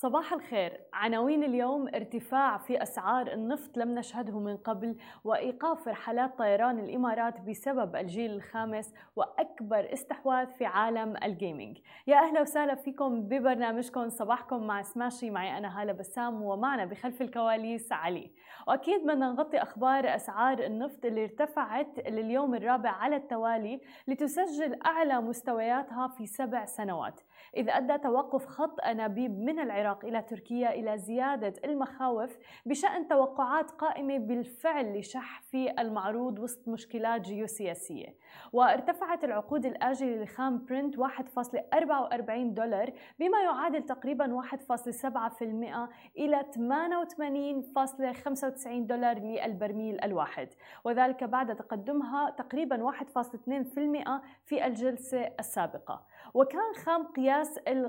صباح الخير. عناوين اليوم ارتفاع في أسعار النفط لم نشهده من قبل وإيقاف رحلات طيران الإمارات بسبب الجيل الخامس وأكبر استحواذ في عالم الجيمنج يا أهلا وسهلا فيكم ببرنامجكم. صباحكم مع سماشي. معي أنا هالة بسام ومعنا بخلف الكواليس علي. وأكيد بدنا نغطي أخبار أسعار النفط اللي ارتفعت لليوم الرابع على التوالي لتسجل أعلى مستوياتها في سبع سنوات. إذ أدى توقف خط أنابيب من العراق إلى تركيا إلى زيادة المخاوف بشأن توقعات قائمة بالفعل لشح في المعروض وسط مشكلات جيوسياسية. وارتفعت العقود الآجلة لخام برنت 1.44 دولار بما يعادل تقريبا 1.7% إلى 88.95 دولار للبرميل الواحد. وذلك بعد تقدمها تقريبا 1.2% في الجلسة السابقة. وكان خام قياس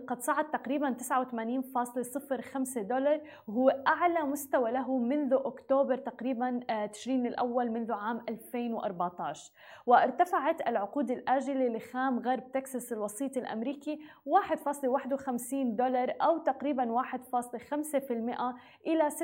قد صعد تقريبا 89.05 دولار وهو أعلى مستوى له منذ أكتوبر تقريبا تشرين الأول منذ عام 2014 وارتفعت العقود الآجلة لخام غرب تكساس الوسيط الأمريكي 1.51 دولار أو تقريبا 1.5% إلى 86.94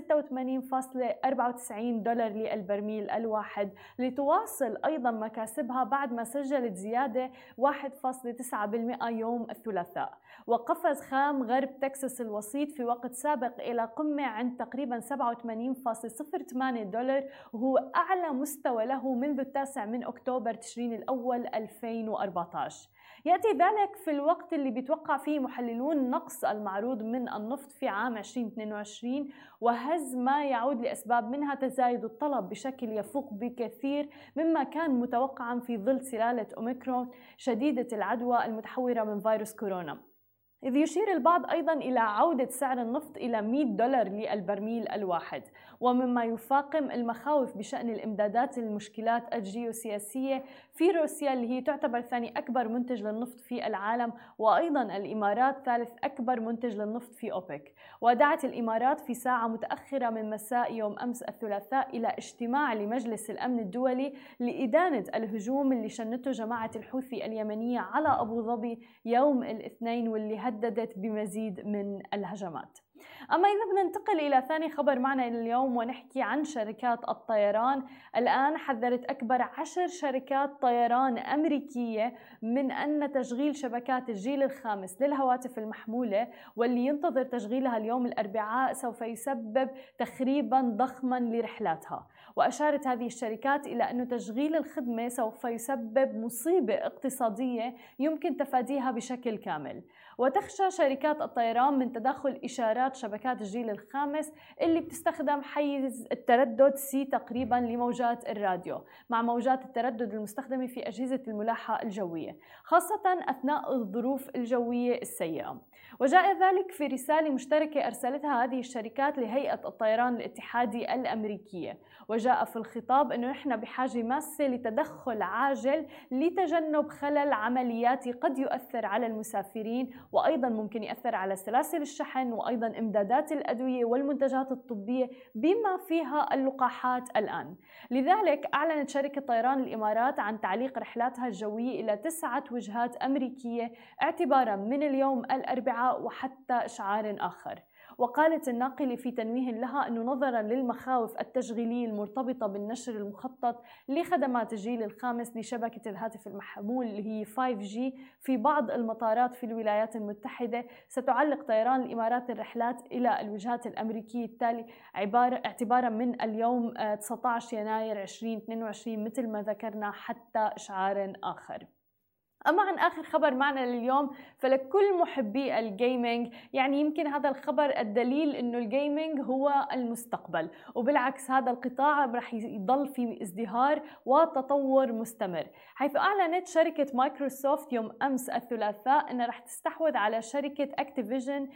دولار للبرميل الواحد. لتواصل أيضا مكاسبها بعد ما سجلت زيادة 1.9% يوم الثلاثاء. وقفز خام غرب تكساس الوسيط في وقت سابق إلى قمة عند تقريبا 87.08 دولار. وهو أعلى مستوى له منذ التاسع من أكتوبر تشرين الأول 2014 يأتي ذلك في الوقت اللي بيتوقع فيه محللون نقص المعروض من النفط في عام 2022 وهز ما يعود لأسباب منها تزايد الطلب بشكل يفوق بكثير مما كان متوقعا في ظل سلالة أوميكرون شديدة العدوى المتحورة من فيروس كورونا. إذ يشير البعض أيضا إلى عودة سعر النفط إلى 100 دولار للبرميل الواحد. ومما يفاقم المخاوف بشأن الإمدادات المشكلات الجيوسياسية في روسيا اللي هي تعتبر ثاني أكبر منتج للنفط في العالم وأيضا الإمارات ثالث أكبر منتج للنفط في أوبك. ودعت الإمارات في ساعة متأخرة من مساء يوم أمس الثلاثاء إلى اجتماع لمجلس الأمن الدولي لإدانة الهجوم اللي شنته جماعة الحوثي اليمنية على أبو ظبي يوم الاثنين واللي هددت بمزيد من الهجمات. أما إذا بدنا ننتقل إلى ثاني خبر معنا اليوم ونحكي عن شركات الطيران الآن حذرت أكبر عشر شركات طيران أمريكية من أن تشغيل شبكات الجيل الخامس للهواتف المحمولة واللي ينتظر تشغيلها اليوم الأربعاء سوف يسبب تخريبا ضخما لرحلاتها. وأشارت هذه الشركات إلى أن تشغيل الخدمة سوف يسبب مصيبة اقتصادية يمكن تفاديها بشكل كامل. وتخشى شركات الطيران من تدخل إشارات شبكات الجيل الخامس اللي بتستخدم حيز التردد سي تقريبا لموجات الراديو مع موجات التردد المستخدمة في أجهزة الملاحة الجوية خاصة أثناء الظروف الجوية السيئة. وجاء ذلك في رسالة مشتركة أرسلتها هذه الشركات لهيئة الطيران الاتحادي الأمريكية. وجاء في الخطاب أنه نحن بحاجة ماسة لتدخل عاجل لتجنب خلل عملياتي قد يؤثر على المسافرين وأيضا ممكن يأثر على سلاسل الشحن وأيضا إمدادات الأدوية والمنتجات الطبية بما فيها اللقاحات الآن. لذلك أعلنت شركة طيران الإمارات عن تعليق رحلاتها الجوية إلى تسعة وجهات أمريكية اعتبارا من اليوم الأربعاء وحتى إشعار آخر. وقالت الناقلة في تنويه لها أنه نظرا للمخاوف التشغيلية المرتبطة بالنشر المخطط لخدمات الجيل الخامس لشبكة الهاتف المحمول اللي هي 5G في بعض المطارات في الولايات المتحدة. ستعلق طيران الإمارات الرحلات إلى الوجهات الأمريكية التالي اعتبارا من اليوم 19 يناير 2022 مثل ما ذكرنا حتى إشعار آخر. أما عن آخر خبر معنا لليوم فلكل محبي الجيمنج يعني يمكن هذا الخبر الدليل أنه الجيمنج هو المستقبل وبالعكس هذا القطاع رح يضل في ازدهار وتطور مستمر. حيث أعلنت شركة مايكروسوفت يوم أمس الثلاثاء أنها رح تستحوذ على شركة أكتيفيجن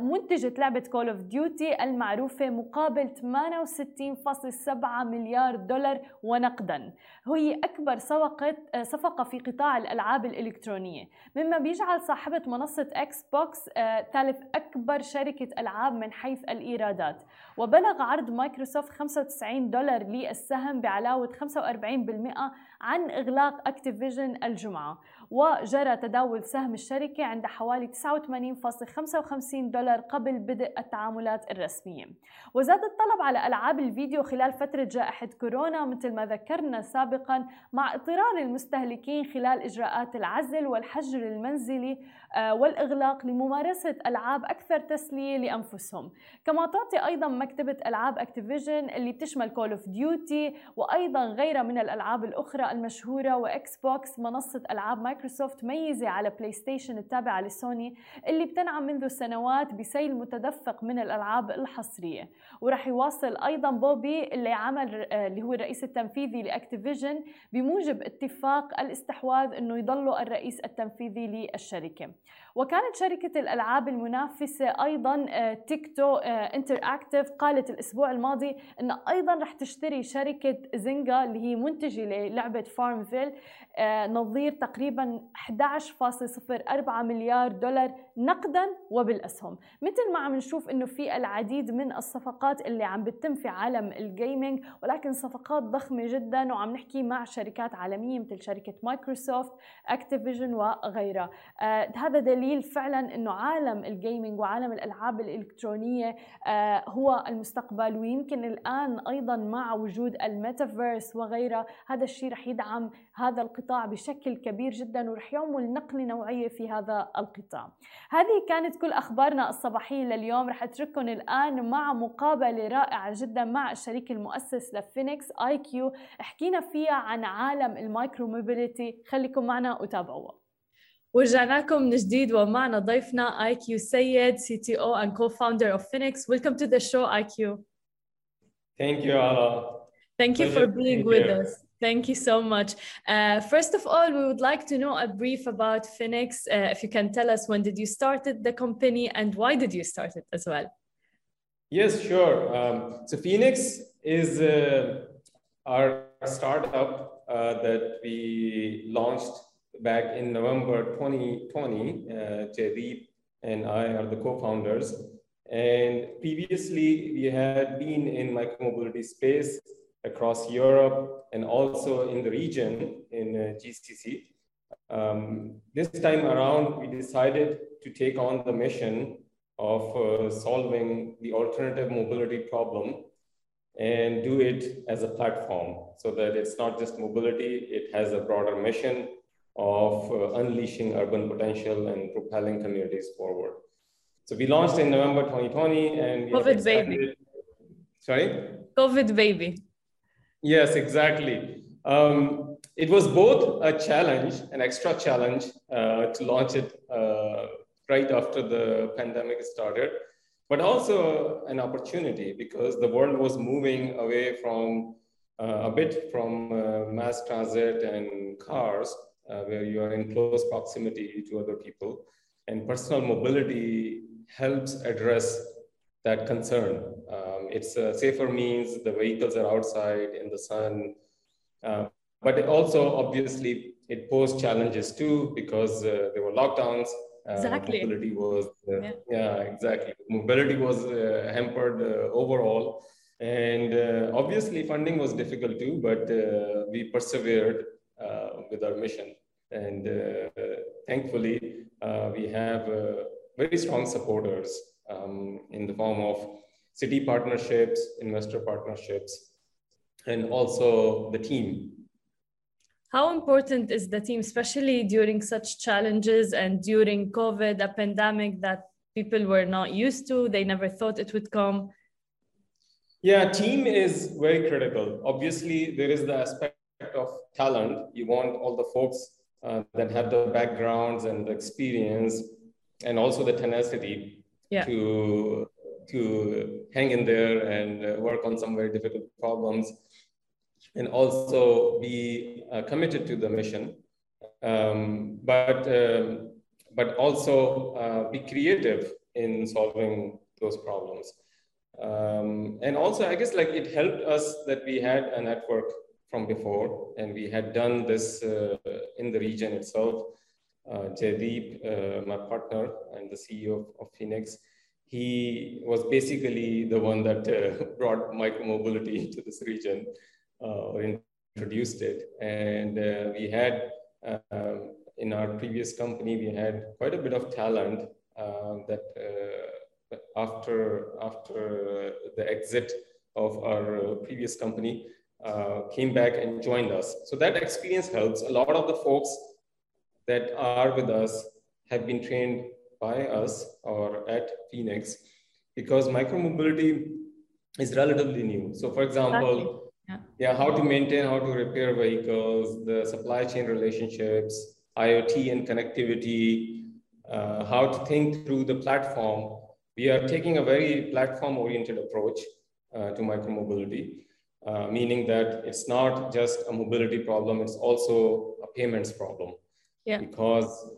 منتجة لعبة كول اوف ديوتي المعروفة مقابل 68.7 مليار دولار ونقدا. هي أكبر صفقة في قطاع الألعاب الإلكترونية مما بيجعل صاحبة منصة إكس بوكس ثالث أكبر شركة ألعاب من حيث الإيرادات. وبلغ عرض مايكروسوفت 95 دولار للسهم بعلاوة 45% عن إغلاق أكتيفيجن الجمعة. وجرى تداول سهم الشركة عند حوالي 89.55 دولار قبل بدء التعاملات الرسمية. وزاد الطلب على ألعاب الفيديو خلال فترة جائحة كورونا مثل ما ذكرنا سابقا مع اضطرار المستهلكين خلال إجراءات العزل والحجر المنزلي آه، والإغلاق لممارسة ألعاب أكثر تسلية لأنفسهم. كما تعطي أيضا مكتبة ألعاب أكتيفيجن اللي بتشمل كول اوف ديوتي وأيضا غيرها من الألعاب الأخرى المشهورة وإكس بوكس منصة ألعاب مايكروسوفت ميزة على بلاي ستيشن التابعة لسوني اللي بتنعم منذ سنوات بسيل متدفق من الألعاب الحصرية. ورح يواصل أيضا بوبي اللي عمل آه، اللي هو الرئيس التنفيذي لأكتيفيجن بموجب اتفاق الاستحواذ أنه يضل الرئيس التنفيذي للشركة. وكانت شركة الألعاب المنافسة أيضا آه، تيكتو انتر اكتف قالت الأسبوع الماضي أن أيضا رح تشتري شركة زينجا اللي هي منتجة للعبة فارمفيل آه، نظير تقريبا 11.04 مليار دولار نقدا وبالأسهم. مثل ما عم نشوف إنه في العديد من الصفقات اللي عم بتتم في عالم الجيمنج ولكن صفقات ضخمة جدا وعم نحكي مع شركات عالمية مثل شركة مايكروسوفت أكتيفيجن وغيرها. آه هذا دليل فعلا إنه عالم الجيمنج وعالم الألعاب الإلكترونية آه هو المستقبل ويمكن الآن أيضا مع وجود الميتافيرس وغيرها هذا الشيء رح يدعم هذا القطاع بشكل كبير جدا. ورح يعمل نقله نوعية في هذا القطاع هذه كانت كل أخبارنا الصباحية لليوم رح أترككم الآن مع مقابلة رائعة جدا مع الشريك المؤسس لفينيكس آي كيو حكينا فيها عن عالم المايكرو موبيليتي خليكم معنا وتابعوها ورجعنا لكم من جديد ومعنا ضيفنا آي كيو سيد سي تي أو and co-founder of Phoenix. Welcome to the show IQ. Thank you, Ala. Thank you for being with us. Thank you so much. Uh, first of all, we would like to know a brief about Phoenix. Uh, if you can tell us when did you started the company and why did you start it as well? Yes, sure. Um, so Phoenix is uh, our startup uh, that we launched back in November 2020. Uh, and I are the co-founders. And previously, we had been in micromobility space across Europe and also in the region in uh, GCC. Um, this time around, we decided to take on the mission of uh, solving the alternative mobility problem and do it as a platform so that it's not just mobility, it has a broader mission of uh, unleashing urban potential and propelling communities forward. So we launched in November 2020 and COVID baby. Sorry? COVID baby. Yes, exactly. Um, it was both a challenge, an extra challenge uh, to launch it uh, right after the pandemic started, but also an opportunity because the world was moving away from uh, a bit from uh, mass transit and cars, uh, where you are in close proximity to other people. And personal mobility helps address that concern. Um, it's a safer means, the vehicles are outside in the sun, uh, but it also obviously it posed challenges too because uh, there were lockdowns. Uh, exactly. Mobility was, uh, yeah. yeah. exactly. Mobility was uh, hampered uh, overall. And obviously funding was difficult too, but we persevered with our mission. And thankfully, we have very strong supporters um, in the form of city partnerships, investor partnerships, and also the team. How important is the team, especially during such challenges and during COVID, a pandemic that people were not used to, they never thought it would come? Yeah, team is very critical. Obviously, there is the aspect of talent. You want all the folks uh, that have the backgrounds and the experience and also the tenacity yeah. to to hang in there and uh, work on some very difficult problems. And also be uh, committed to the mission. Um, but um, but also uh, be creative in solving those problems. Um, and also i guess like it helped us that we had a network from before and we had done this uh, in the region itself uh, uh, my partner and the CEO of, of Phoenix, he was basically the one that uh, brought micromobility to this region or introduced it. And we had um, in our previous company, we had quite a bit of talent uh, that uh, after, after the exit of our previous company, uh, came back and joined us. So that experience helps. A lot of the folks that are with us have been trained by us or at Phoenix because micromobility is relatively new. So for example, yeah. yeah, how to maintain, how to repair vehicles, the supply chain relationships, IoT and connectivity, uh, how to think through the platform. We are taking a very platform oriented approach uh, to micromobility. Uh, meaning that it's not just a mobility problem, it's also a payments problem. Yeah. Because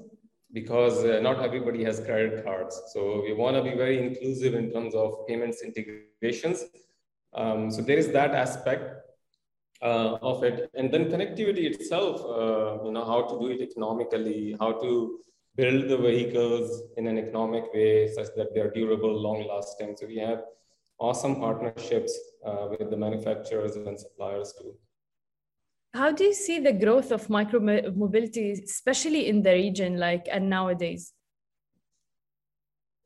because uh, not everybody has credit cards. So we want to be very inclusive in terms of payments integrations. Um, so there is that aspect uh, of it, and then connectivity itself. Uh, you know how to do it economically, how to build the vehicles in an economic way such that they're durable, long lasting. So we have awesome partnerships uh, with the manufacturers and suppliers too. How do you see the growth of micro mobility, especially in the region, like and nowadays?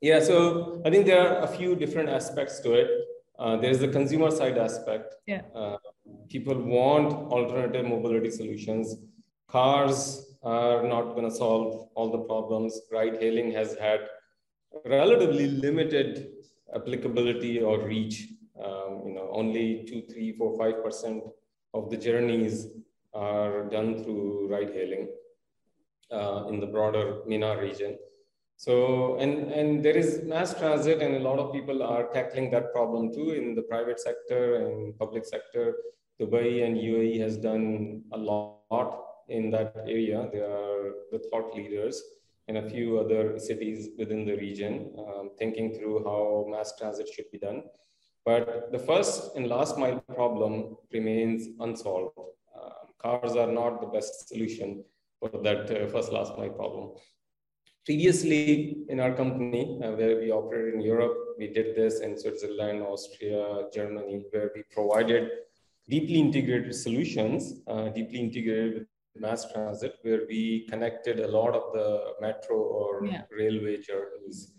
Yeah, so I think there are a few different aspects to it. Uh, there's the consumer side aspect. Yeah. Uh, people want alternative mobility solutions. Cars are not going to solve all the problems. Ride hailing has had relatively limited applicability or reach. Um, you know, only two, three, four, five percent of the journeys are done through ride hailing uh, in the broader MENA region. So, and, and there is mass transit and a lot of people are tackling that problem too in the private sector and public sector. Dubai and UAE has done a lot in that area. They are the thought leaders and a few other cities within the region, um, thinking through how mass transit should be done. But the first and last mile problem remains unsolved. Uh, cars are not the best solution for that uh, first last mile problem. Previously, in our company, uh, where we operated in Europe, we did this in Switzerland, Austria, Germany, where we provided deeply integrated solutions, uh, deeply integrated with mass transit where we connected a lot of the metro or yeah. railway journeys.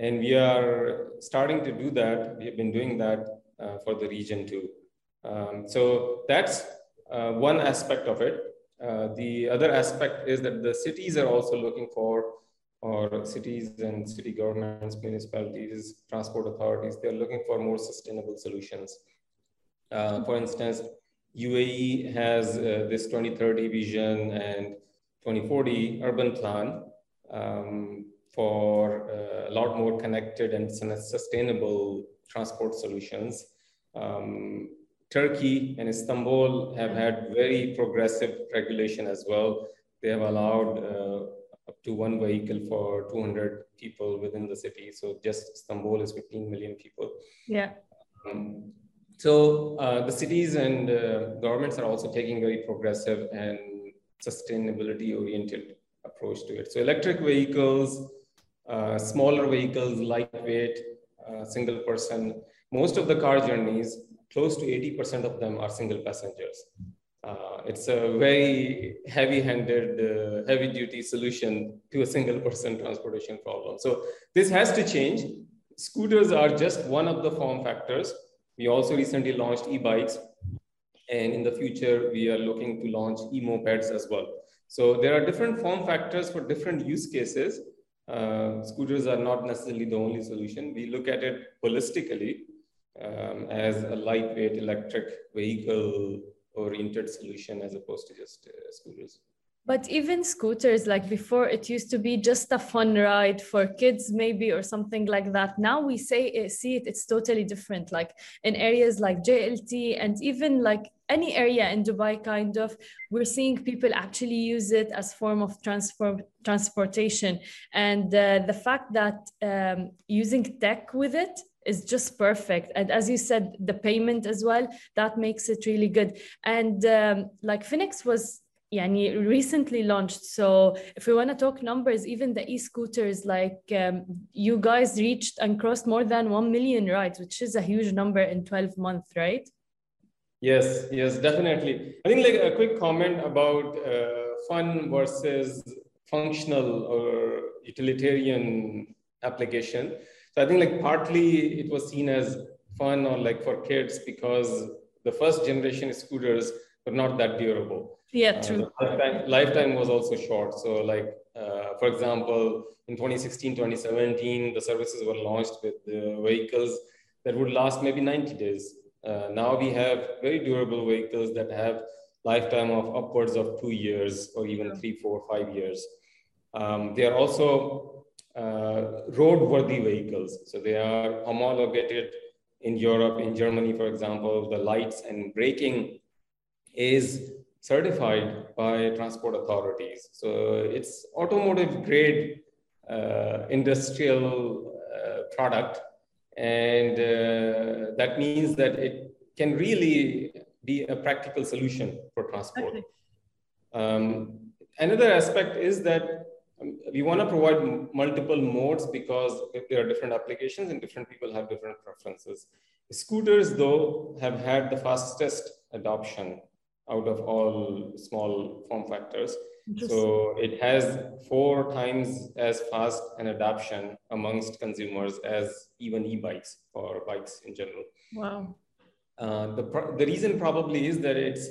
And we are starting to do that. We have been doing that uh, for the region too. Um, so that's uh, one aspect of it. Uh, the other aspect is that the cities are also looking for, or cities and city governments, municipalities, transport authorities, they're looking for more sustainable solutions. Uh, for instance, UAE has uh, this 2030 vision and 2040 urban plan um, for uh, a lot more connected and sustainable transport solutions. Um, Turkey and Istanbul have had very progressive regulation as well. They have allowed uh, up to one vehicle for 200 people within the city. So just Istanbul is 15 million people. Yeah. Um, so uh, the cities and uh, governments are also taking very progressive and sustainability oriented approach to it. So electric vehicles, uh, smaller vehicles, lightweight, uh, single person. Most of the car journeys, close to 80% of them are single passengers. Uh, it's a very heavy-handed, uh, heavy-duty solution to a single person transportation problem. So this has to change. Scooters are just one of the form factors we also recently launched e-bikes and in the future we are looking to launch e-mopeds as well. So there are different form factors for different use cases. Uh, scooters are not necessarily the only solution. We look at it holistically um, as a lightweight electric vehicle oriented solution as opposed to just uh, scooters. But even scooters, like before, it used to be just a fun ride for kids, maybe, or something like that. Now we say see it, it's totally different. Like in areas like JLT and even like any area in Dubai, kind of, we're seeing people actually use it as form of transport transportation. And uh, the fact that um, using tech with it is just perfect and as you said the payment as well that makes it really good and um, like phoenix was yani recently launched so if we want to talk numbers even the e-scooters like um, you guys reached and crossed more than 1 million rides which is a huge number in 12 months right yes yes definitely i think like a quick comment about uh, fun versus functional or utilitarian application. So I think like partly it was seen as fun or like for kids because the first generation scooters were not that durable. Yeah, uh, true. Uh, lifetime, lifetime, was also short. So like, uh, for example, in 2016, 2017, the services were launched with the vehicles that would last maybe 90 days. Uh, now we have very durable vehicles that have lifetime of upwards of two years or even three, four, five years. Um, they are also uh, roadworthy vehicles. So they are homologated in Europe, in Germany, for example, the lights and braking is certified by transport authorities. So it's automotive grade uh, industrial uh, product. And uh, that means that it can really be a practical solution for transport. Okay. Um, another aspect is that um, we want to provide multiple modes because there are different applications and different people have different preferences. Scooters, though, have had the fastest adoption out of all small form factors. So it has four times as fast an adoption amongst consumers as even e-bikes or bikes in general. Wow. Uh, the, the reason probably is that it's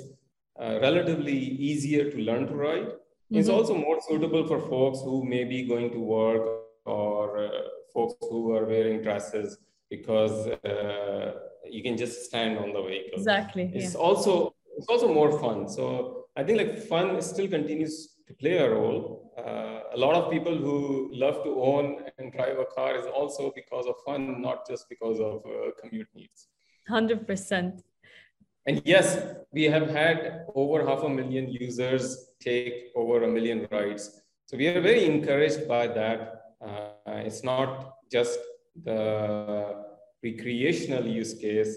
uh, relatively easier to learn to ride. Mm-hmm. It's also more suitable for folks who may be going to work or uh, folks who are wearing dresses because uh, you can just stand on the vehicle. Exactly. It's yeah. also it's also more fun. So I think like fun still continues to play a role. Uh, a lot of people who love to own and drive a car is also because of fun, not just because of uh, commute needs. 100%. And yes, we have had over half a million users take over a million rides. So we are very encouraged by that. Uh, it's not just the recreational use case,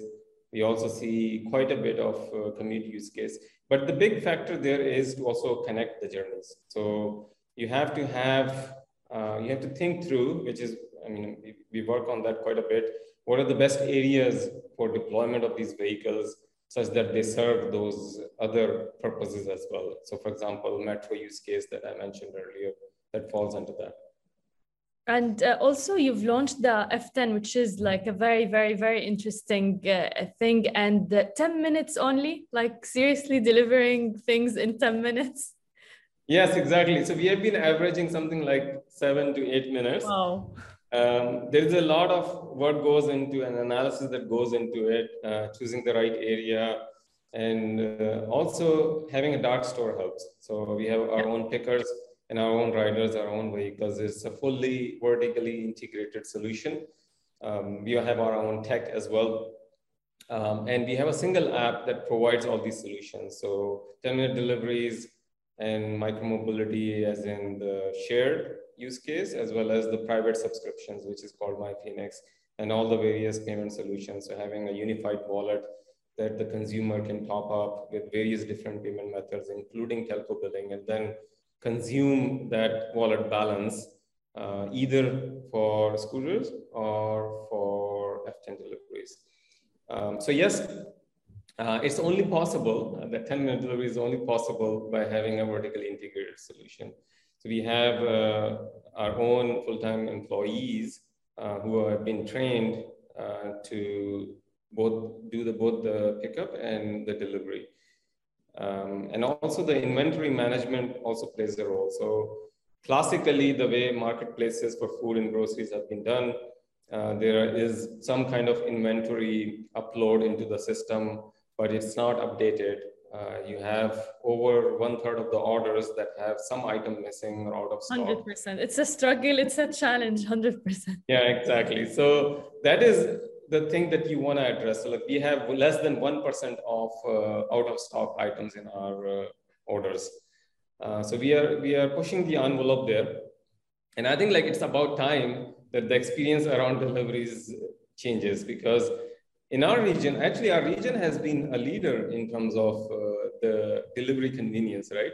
we also see quite a bit of uh, commute use case. But the big factor there is to also connect the journeys. So you have to have, uh, you have to think through, which is, I mean, we, work on that quite a bit. What are the best areas for deployment of these vehicles such that they serve those other purposes as well? So for example, metro use case that I mentioned earlier, that falls into that. And uh, also, you've launched the F10, which is like a very, very, very interesting uh, thing. And 10 minutes only, like seriously delivering things in 10 minutes. Yes, exactly. So we have been averaging something like seven to eight minutes. Wow. Um, there is a lot of work goes into an analysis that goes into it, uh, choosing the right area, and uh, also having a dark store helps. So we have our own pickers and our own riders, our own vehicles. It's a fully vertically integrated solution. Um, we have our own tech as well. Um, and we have a single app that provides all these solutions. So 10 minute deliveries and micromobility as in the shared use case, as well as the private subscriptions, which is called My Phoenix, and all the various payment solutions. So having a unified wallet that the consumer can top up with various different payment methods, including telco billing, and then consume that wallet balance uh, either for scooters or for F10 deliveries. Um, so yes, uh, it's only possible, uh, that 10 minute delivery is only possible by having a vertically integrated solution. So we have uh, our own full-time employees uh, who have been trained uh, to both do the both the pickup and the delivery. Um, and also the inventory management also plays a role. So classically, the way marketplaces for food and groceries have been done, uh, there is some kind of inventory upload into the system, but it's not updated. Uh, you have over one third of the orders that have some item missing or out of stock. 100%. It's a struggle, it's a challenge, 100%. Yeah, exactly. So that is the thing that you want to address. Like we have less than 1% of uh, out of stock items in our uh, orders. Uh, so we are, we are pushing the envelope there. And I think like it's about time that the experience around deliveries changes because in our region, actually our region has been a leader in terms of uh, the delivery convenience, right?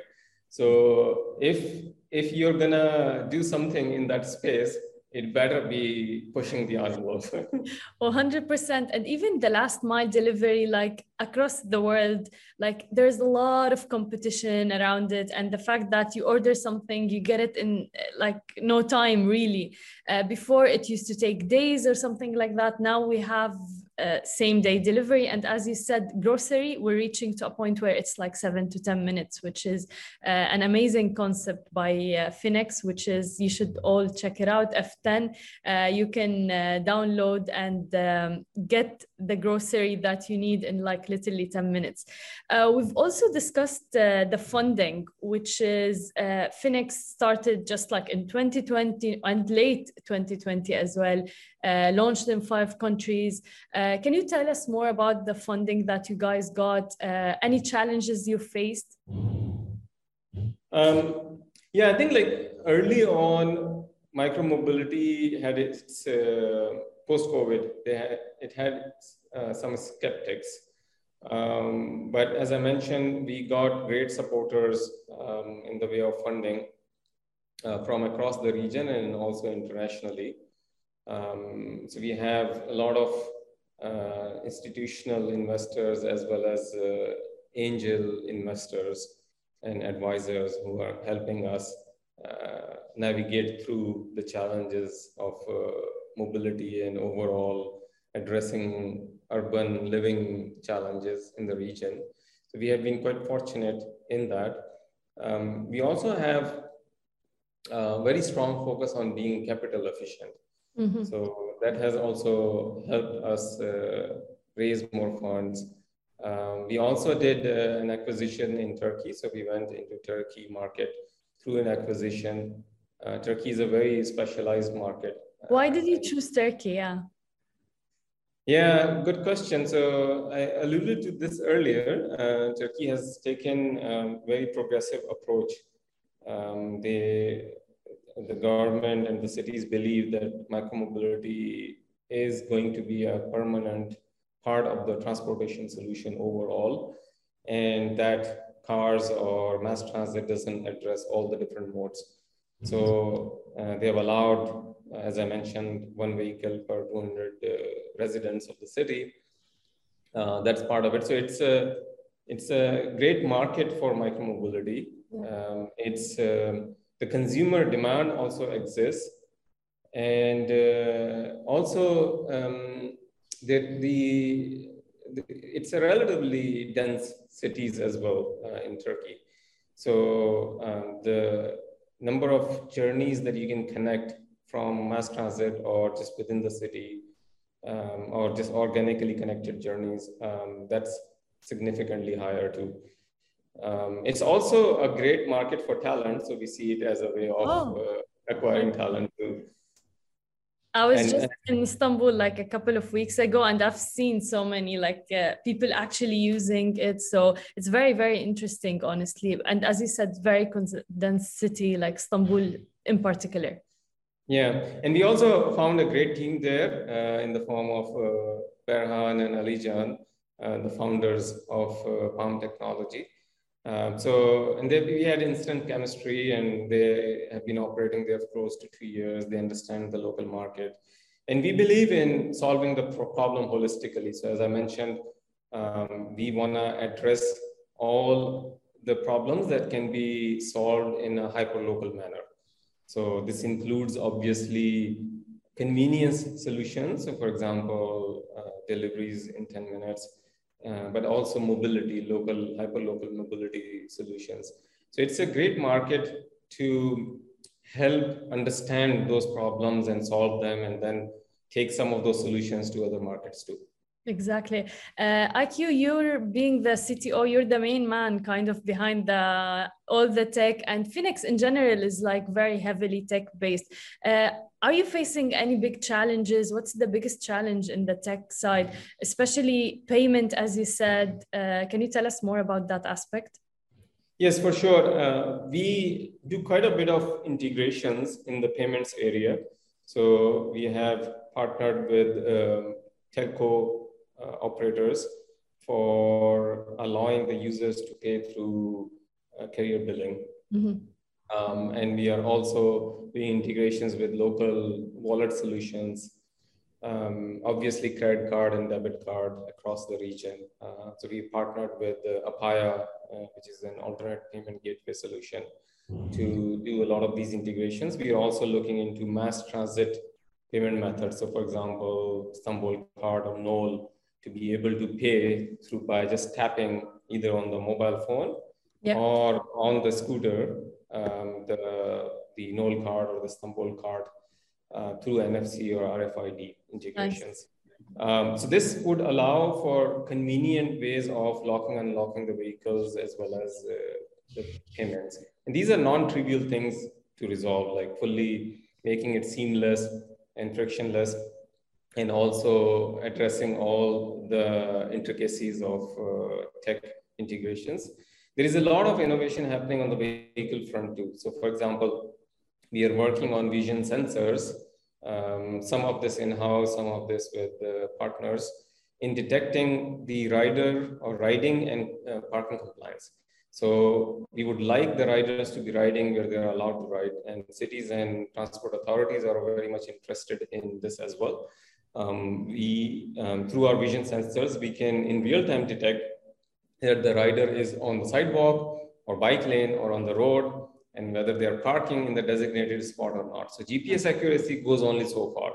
So if, if you're gonna do something in that space, it better be pushing the envelope. 100%. And even the last mile delivery, like across the world, like there's a lot of competition around it. And the fact that you order something, you get it in like no time, really. Uh, before it used to take days or something like that. Now we have uh, same day delivery. And as you said, grocery, we're reaching to a point where it's like seven to 10 minutes, which is uh, an amazing concept by uh, Phoenix, which is you should all check it out. F10, uh, you can uh, download and um, get the grocery that you need in like literally 10 minutes. We've also discussed the funding, which is Phoenix started just like in 2020 and late 2020 as well, launched in five countries. Uh, can you tell us more about the funding that you guys got? Uh, any challenges you faced? Um, yeah, I think like early on, micromobility had its uh, post-COVID. They had, it had uh, some skeptics, um, but as I mentioned, we got great supporters um, in the way of funding uh, from across the region and also internationally. Um, so we have a lot of uh, institutional investors as well as uh, angel investors and advisors who are helping us uh, navigate through the challenges of mobility and overall addressing urban living challenges in the region. So we have been quite fortunate in that. Um, we also have a very strong focus on being capital efficient. Mm-hmm. So that has also helped us uh, raise more funds. Um, we also did uh, an acquisition in Turkey. So we went into Turkey market through an acquisition. Uh, Turkey is a very specialized market. Why did you choose Turkey? Yeah. Yeah, good question. So I alluded to this earlier. Uh, Turkey has taken a very progressive approach. Um, they the government and the cities believe that micromobility is going to be a permanent part of the transportation solution overall, and that cars or mass transit doesn't address all the different modes. So uh, they have allowed, as I mentioned, one vehicle per 200 uh, residents of the city. Uh, that's part of it. So it's a it's a great market for micromobility. Um, it's um, the consumer demand also exists. And uh, also, um, the, the, the, it's a relatively dense cities as well uh, in Turkey. So um, the number of journeys that you can connect from mass transit or just within the city um, or just organically connected journeys, um, that's significantly higher too. Um, it's also a great market for talent, so we see it as a way of oh. uh, acquiring talent too. I was and, just in Istanbul like a couple of weeks ago, and I've seen so many like uh, people actually using it. So it's very, very interesting, honestly. And as you said, very dense city like Istanbul in particular. Yeah, and we also found a great team there uh, in the form of uh, Berhan and Alijan, uh, the founders of uh, Palm Technology. Um, so, and they, we had instant chemistry and they have been operating there for close to two years. They understand the local market. And we believe in solving the problem holistically. So as I mentioned, um, we want to address all the problems that can be solved in a hyper-local manner. So this includes obviously convenience solutions. So for example, uh, deliveries in 10 minutes, uh, but also mobility, local, hyper-local mobility solutions. So it's a great market to help understand those problems and solve them and then take some of those solutions to other markets too. Exactly. Uh, IQ, you're being the CTO, you're the main man kind of behind the all the tech and Phoenix in general is like very heavily tech based. Uh, are you facing any big challenges? What's the biggest challenge in the tech side, especially payment, as you said? Uh, can you tell us more about that aspect? Yes, for sure. Uh, we do quite a bit of integrations in the payments area. So we have partnered with um, telco uh, operators for allowing the users to pay through uh, carrier billing. Mm-hmm. Um, and we are also doing integrations with local wallet solutions, um, obviously credit card and debit card across the region. Uh, so we partnered with uh, Apaya, uh, which is an alternate payment gateway solution, to do a lot of these integrations. We are also looking into mass transit payment methods. So, for example, Istanbul card or NOL to be able to pay through by just tapping either on the mobile phone yep. or on the scooter, um, the the Nol card or the Istanbul card uh, through NFC or RFID integrations. Nice. Um, so this would allow for convenient ways of locking and unlocking the vehicles as well as uh, the payments. And these are non-trivial things to resolve, like fully making it seamless and frictionless, and also addressing all the intricacies of uh, tech integrations. There is a lot of innovation happening on the vehicle front too. So, for example, we are working on vision sensors, um, some of this in-house, some of this with uh, partners, in detecting the rider or riding and uh, parking compliance. So we would like the riders to be riding where they're allowed to ride, and cities and transport authorities are very much interested in this as well. Um, we, um, through our vision sensors, we can in real time detect that the rider is on the sidewalk or bike lane or on the road and whether they are parking in the designated spot or not. So GPS accuracy goes only so far.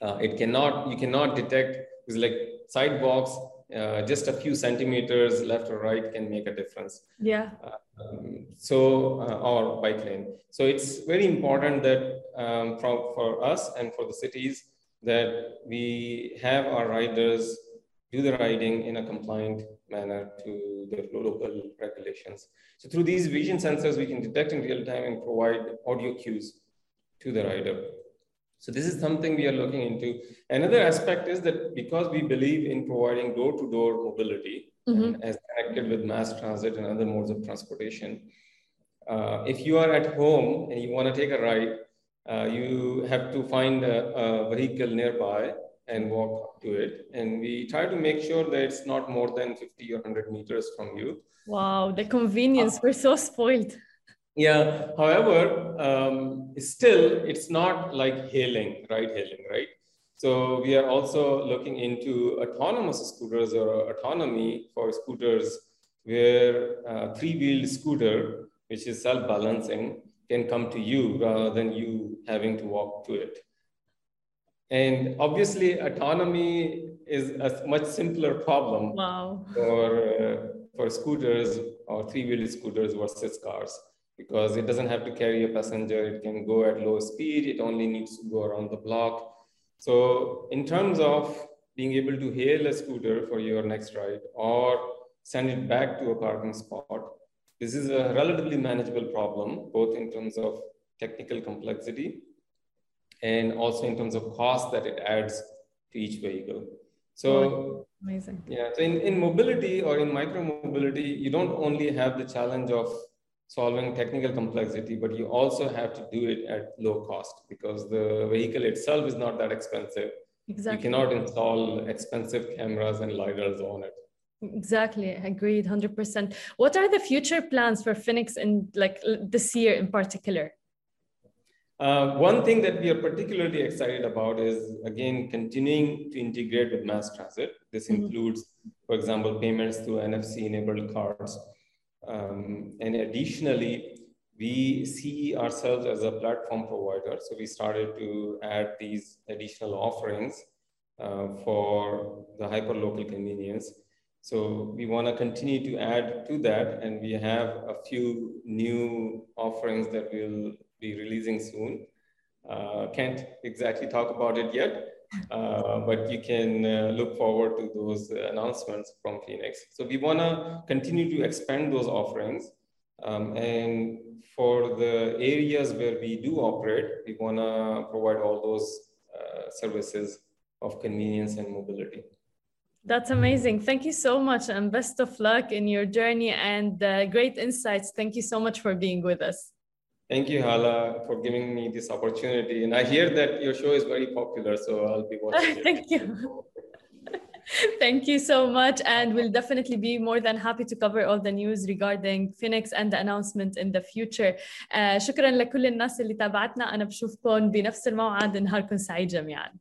Uh, it cannot, you cannot detect, it's like sidewalks, uh, just a few centimeters left or right can make a difference. Yeah. Um, so, uh, or bike lane. So it's very important that um, for, for us and for the cities that we have our riders do the riding in a compliant manner to the local regulations. So through these vision sensors, we can detect in real time and provide audio cues to the rider. So this is something we are looking into. Another aspect is that because we believe in providing door-to-door mobility mm-hmm. as connected with mass transit and other modes of transportation, uh, if you are at home and you want to take a ride, uh, you have to find a, a vehicle nearby and walk up to it. And we try to make sure that it's not more than 50 or 100 meters from you. Wow, the convenience. Uh, We're so spoiled. Yeah. However, um, still, it's not like hailing, right? Hailing, right? So we are also looking into autonomous scooters or autonomy for scooters where uh, three-wheeled scooter, which is self-balancing, can come to you rather than you having to walk to it. And obviously, autonomy is a much simpler problem wow. for, uh, for scooters or three-wheeled scooters versus cars because it doesn't have to carry a passenger. It can go at low speed. It only needs to go around the block. So in terms of being able to hail a scooter for your next ride or send it back to a parking spot, this is a relatively manageable problem, both in terms of technical complexity and also in terms of cost that it adds to each vehicle. So amazing. Yeah. So in, in mobility or in micro mobility, you don't only have the challenge of solving technical complexity, but you also have to do it at low cost because the vehicle itself is not that expensive. Exactly. You cannot install expensive cameras and lidars on it. Exactly, agreed, hundred percent. What are the future plans for Phoenix in like this year in particular? Uh, one thing that we are particularly excited about is again continuing to integrate with mass transit. This mm-hmm. includes, for example, payments through NFC-enabled cards. Um, and additionally, we see ourselves as a platform provider. So we started to add these additional offerings uh, for the hyperlocal convenience. So we want to continue to add to that, and we have a few new offerings that we'll be releasing soon. Uh, can't exactly talk about it yet, uh, but you can uh, look forward to those announcements from Phoenix. So we want to continue to expand those offerings. Um, and for the areas where we do operate, we want to provide all those uh, services of convenience and mobility. That's amazing. Thank you so much and best of luck in your journey and uh, great insights. Thank you so much for being with us. Thank you, Hala, for giving me this opportunity. And I hear that your show is very popular, so I'll be watching Thank you. Thank you so much. And we'll definitely be more than happy to cover all the news regarding Phoenix and the announcement in the future. Uh, شكرا لكل الناس اللي تابعتنا. أنا بشوفكم بنفس الموعد. نهاركم سعيد جميعاً.